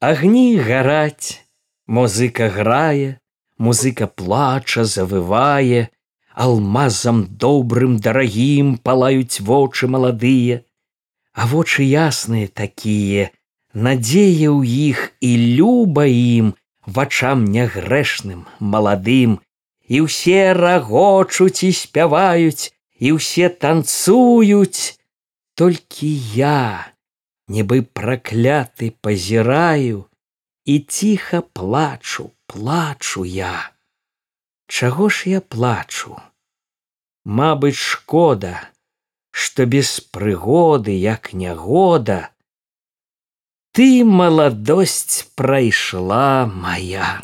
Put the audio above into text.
Агні гараць, музыка грае, музыка плача, завывае, алмазам добрым дарагім палаюць вочы маладыя, А вочы ясныя такія, надзея ў іх і люба ім вачам нягрэшным, маладым, і ўсе рагочуць і спяваюць, і ўсе танцуюць, толькі я, нібы пракляты пазіраю і ціха плачу, плачу я. Чаго ж я плачу? Мабыць, шкода, што без прыгоды, як нягода, ты маладосць прайшла моя.